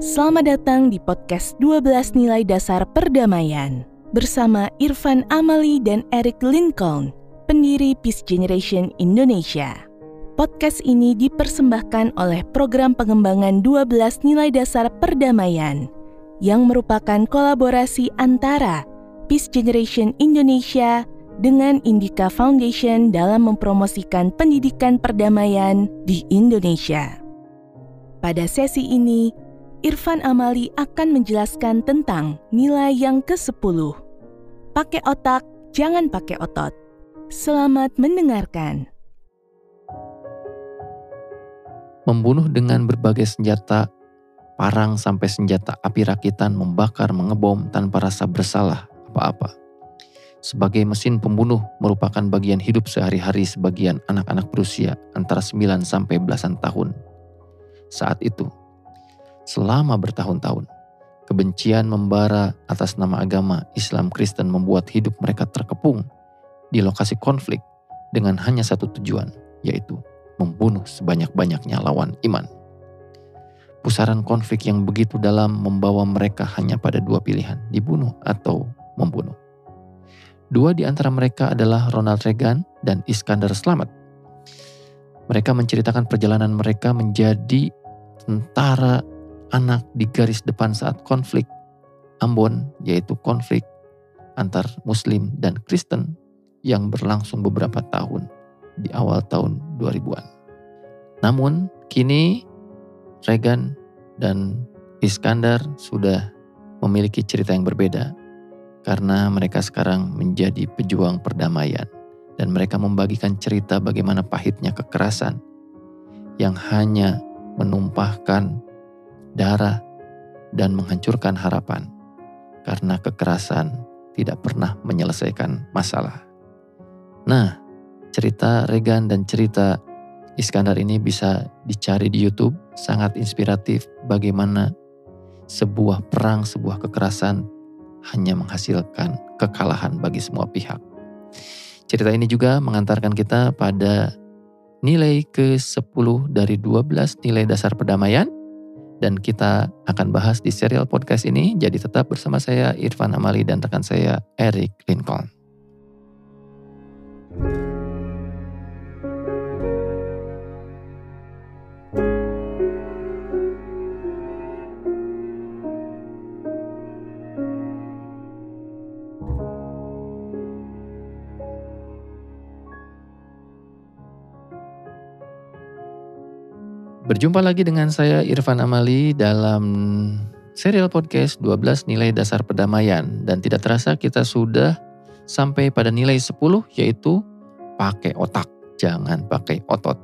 Selamat datang di podcast 12 Nilai Dasar Perdamaian bersama Irfan Amali dan Eric Lincoln, pendiri Peace Generation Indonesia. Podcast ini dipersembahkan oleh program pengembangan 12 nilai dasar perdamaian yang merupakan kolaborasi antara Peace Generation Indonesia dengan Indika Foundation dalam mempromosikan pendidikan perdamaian di Indonesia. Pada sesi ini, Irfan Amali akan menjelaskan tentang nilai yang ke-10. Pakai otak, jangan pakai otot. Selamat mendengarkan. Membunuh dengan berbagai senjata, parang sampai senjata api rakitan membakar mengebom tanpa rasa bersalah apa-apa. Sebagai mesin pembunuh merupakan bagian hidup sehari-hari sebagian anak-anak berusia antara 9 sampai belasan tahun. Saat itu, selama bertahun-tahun. Kebencian membara atas nama agama Islam Kristen membuat hidup mereka terkepung di lokasi konflik dengan hanya satu tujuan, yaitu membunuh sebanyak-banyaknya lawan iman. Pusaran konflik yang begitu dalam membawa mereka hanya pada dua pilihan, dibunuh atau membunuh. Dua di antara mereka adalah Ronald Reagan dan Iskandar Slamet. Mereka menceritakan perjalanan mereka menjadi tentara anak di garis depan saat konflik Ambon, yaitu konflik antar Muslim dan Kristen yang berlangsung beberapa tahun di awal tahun 2000-an. Namun, kini Reagan dan Iskandar sudah memiliki cerita yang berbeda karena mereka sekarang menjadi pejuang perdamaian dan mereka membagikan cerita bagaimana pahitnya kekerasan yang hanya menumpahkan darah, dan menghancurkan harapan karena kekerasan tidak pernah menyelesaikan masalah. Nah, cerita Regan dan cerita Iskandar ini bisa dicari di YouTube, sangat inspiratif bagaimana sebuah perang, sebuah kekerasan hanya menghasilkan kekalahan bagi semua pihak. Cerita ini juga mengantarkan kita pada nilai ke-10 dari 12 nilai dasar perdamaian dan kita akan bahas di serial podcast ini. Jadi tetap bersama saya Irfan Amali dan rekan saya Eric Lincoln. Berjumpa lagi dengan saya Irfan Amali dalam serial podcast 12 nilai dasar perdamaian dan tidak terasa kita sudah sampai pada nilai 10 yaitu pakai otak, jangan pakai otot.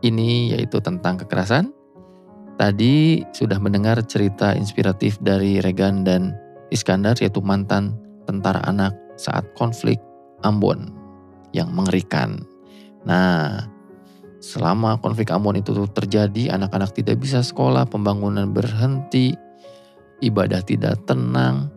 Ini yaitu tentang kekerasan. Tadi sudah mendengar cerita inspiratif dari Regan dan Iskandar yaitu mantan tentara anak saat konflik Ambon yang mengerikan. Nah, Selama konflik Ambon itu terjadi, anak-anak tidak bisa sekolah, pembangunan berhenti, ibadah tidak tenang,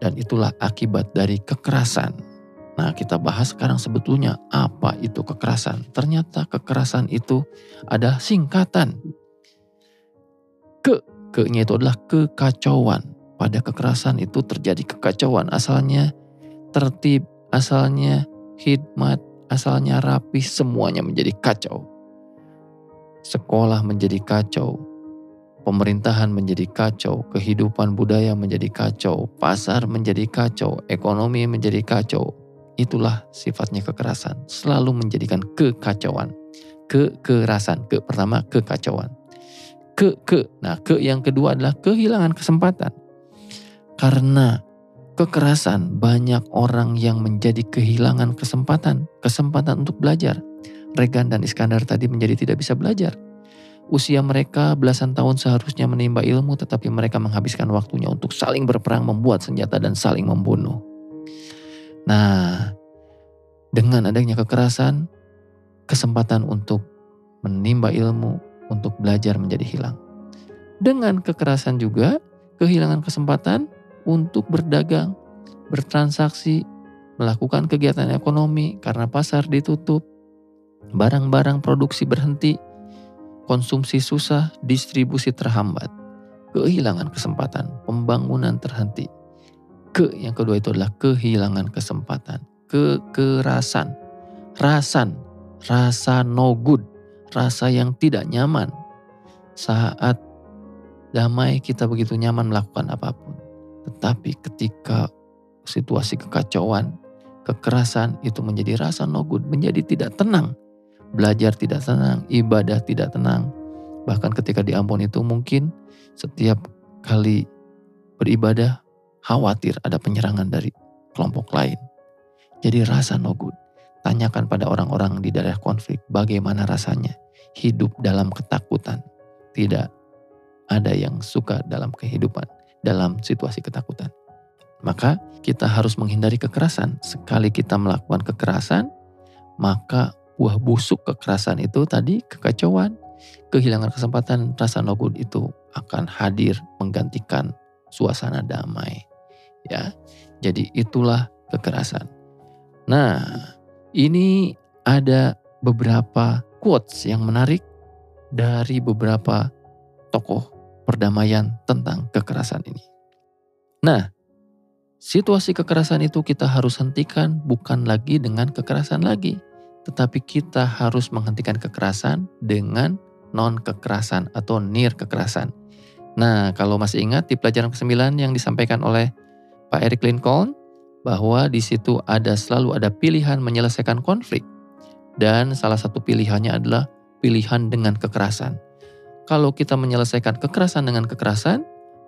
dan itulah akibat dari kekerasan. Nah, kita bahas sekarang sebetulnya apa itu kekerasan. Ternyata kekerasan itu ada singkatan. Ke, ke-nya itu adalah kekacauan. Pada kekerasan itu terjadi kekacauan. Asalnya tertib, asalnya hikmat, asalnya rapi, semuanya menjadi kacau sekolah menjadi kacau, pemerintahan menjadi kacau, kehidupan budaya menjadi kacau, pasar menjadi kacau, ekonomi menjadi kacau. Itulah sifatnya kekerasan, selalu menjadikan kekacauan. Kekerasan, ke pertama kekacauan. Ke ke. Nah, ke yang kedua adalah kehilangan kesempatan. Karena kekerasan banyak orang yang menjadi kehilangan kesempatan, kesempatan untuk belajar Regan dan Iskandar tadi menjadi tidak bisa belajar. Usia mereka belasan tahun seharusnya menimba ilmu tetapi mereka menghabiskan waktunya untuk saling berperang membuat senjata dan saling membunuh. Nah, dengan adanya kekerasan, kesempatan untuk menimba ilmu, untuk belajar menjadi hilang. Dengan kekerasan juga, kehilangan kesempatan untuk berdagang, bertransaksi, melakukan kegiatan ekonomi karena pasar ditutup, barang-barang produksi berhenti, konsumsi susah, distribusi terhambat. kehilangan kesempatan, pembangunan terhenti. Ke yang kedua itu adalah kehilangan kesempatan, kekerasan, rasan, rasa no good, rasa yang tidak nyaman. Saat damai kita begitu nyaman melakukan apa pun. Tetapi ketika situasi kekacauan, kekerasan itu menjadi rasa no good, menjadi tidak tenang. Belajar tidak tenang, ibadah tidak tenang. Bahkan ketika di Ambon itu mungkin setiap kali beribadah khawatir ada penyerangan dari kelompok lain. Jadi rasa no good. Tanyakan pada orang-orang di daerah konflik bagaimana rasanya hidup dalam ketakutan. Tidak ada yang suka dalam kehidupan, dalam situasi ketakutan. Maka kita harus menghindari kekerasan. Sekali kita melakukan kekerasan, maka buah busuk kekerasan itu tadi kekacauan, kehilangan kesempatan, rasa no good itu akan hadir menggantikan suasana damai. Ya. Jadi itulah kekerasan. Nah, ini ada beberapa quotes yang menarik dari beberapa tokoh perdamaian tentang kekerasan ini. Nah, situasi kekerasan itu kita harus hentikan bukan lagi dengan kekerasan lagi, tetapi kita harus menghentikan kekerasan dengan non kekerasan atau near kekerasan. Nah, kalau masih ingat di pelajaran ke-9 yang disampaikan oleh Pak Eric Lincoln bahwa di situ ada selalu ada pilihan menyelesaikan konflik dan salah satu pilihannya adalah pilihan dengan kekerasan. Kalau kita menyelesaikan kekerasan dengan kekerasan,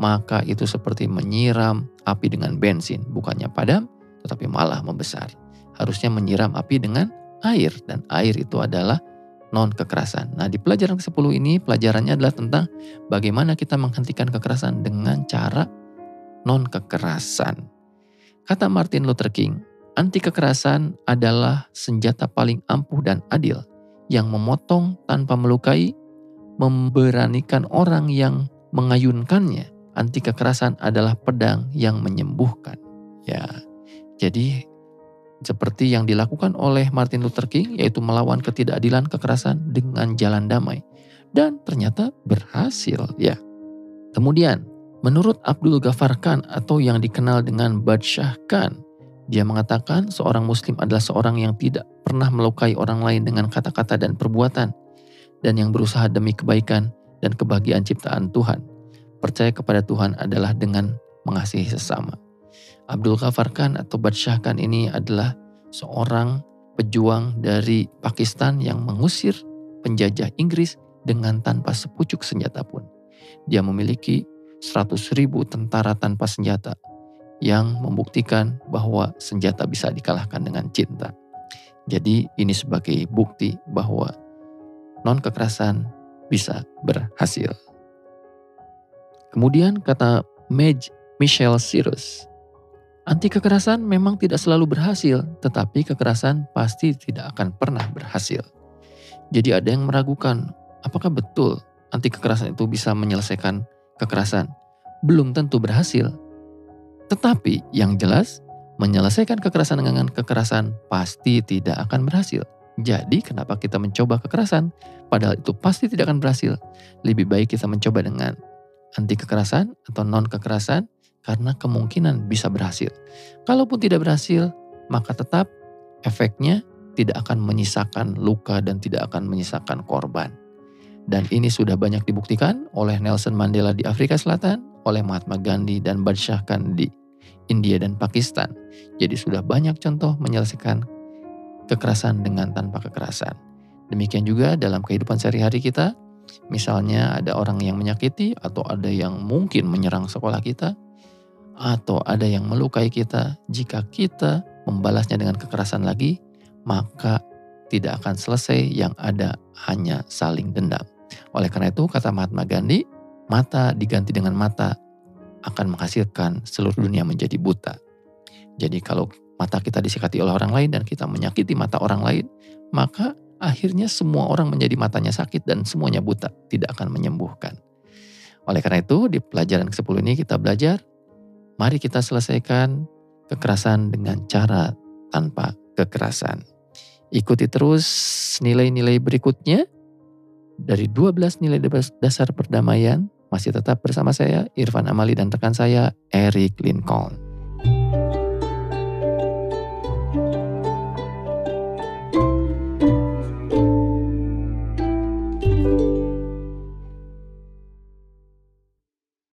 maka itu seperti menyiram api dengan bensin, bukannya padam tetapi malah membesar. Harusnya menyiram api dengan air dan air itu adalah non kekerasan. Nah, di pelajaran ke-10 ini pelajarannya adalah tentang bagaimana kita menghentikan kekerasan dengan cara non kekerasan. Kata Martin Luther King, anti kekerasan adalah senjata paling ampuh dan adil yang memotong tanpa melukai, memberanikan orang yang mengayunkannya. Anti kekerasan adalah pedang yang menyembuhkan. Ya. Jadi seperti yang dilakukan oleh Martin Luther King yaitu melawan ketidakadilan kekerasan dengan jalan damai dan ternyata berhasil ya. Kemudian menurut Abdul Ghaffar Khan atau yang dikenal dengan Badshah Khan dia mengatakan seorang muslim adalah seorang yang tidak pernah melukai orang lain dengan kata-kata dan perbuatan dan yang berusaha demi kebaikan dan kebahagiaan ciptaan Tuhan. Percaya kepada Tuhan adalah dengan mengasihi sesama. Abdul Ghaffar Khan atau Badshah Khan ini adalah seorang pejuang dari Pakistan yang mengusir penjajah Inggris dengan tanpa sepucuk senjata pun. Dia memiliki 100 ribu tentara tanpa senjata yang membuktikan bahwa senjata bisa dikalahkan dengan cinta. Jadi ini sebagai bukti bahwa non kekerasan bisa berhasil. Kemudian kata Maj Michelle Cyrus, Anti kekerasan memang tidak selalu berhasil, tetapi kekerasan pasti tidak akan pernah berhasil. Jadi ada yang meragukan, apakah betul anti kekerasan itu bisa menyelesaikan kekerasan? Belum tentu berhasil. Tetapi yang jelas, menyelesaikan kekerasan dengan kekerasan pasti tidak akan berhasil. Jadi kenapa kita mencoba kekerasan? Padahal itu pasti tidak akan berhasil. Lebih baik kita mencoba dengan anti kekerasan atau non kekerasan karena kemungkinan bisa berhasil. Kalaupun tidak berhasil, maka tetap efeknya tidak akan menyisakan luka dan tidak akan menyisakan korban. Dan ini sudah banyak dibuktikan oleh Nelson Mandela di Afrika Selatan, oleh Mahatma Gandhi dan Badshah di India dan Pakistan. Jadi sudah banyak contoh menyelesaikan kekerasan dengan tanpa kekerasan. Demikian juga dalam kehidupan sehari-hari kita, misalnya ada orang yang menyakiti atau ada yang mungkin menyerang sekolah kita, atau ada yang melukai kita, jika kita membalasnya dengan kekerasan lagi, maka tidak akan selesai yang ada hanya saling dendam. Oleh karena itu kata Mahatma Gandhi, mata diganti dengan mata akan menghasilkan seluruh dunia menjadi buta. Jadi kalau mata kita disikati oleh orang lain dan kita menyakiti mata orang lain, maka akhirnya semua orang menjadi matanya sakit dan semuanya buta, tidak akan menyembuhkan. Oleh karena itu di pelajaran ke-10 ini kita belajar Mari kita selesaikan kekerasan dengan cara tanpa kekerasan. Ikuti terus nilai-nilai berikutnya dari 12 nilai dasar perdamaian. Masih tetap bersama saya, Irfan Amali dan rekan saya, Eric Lincoln.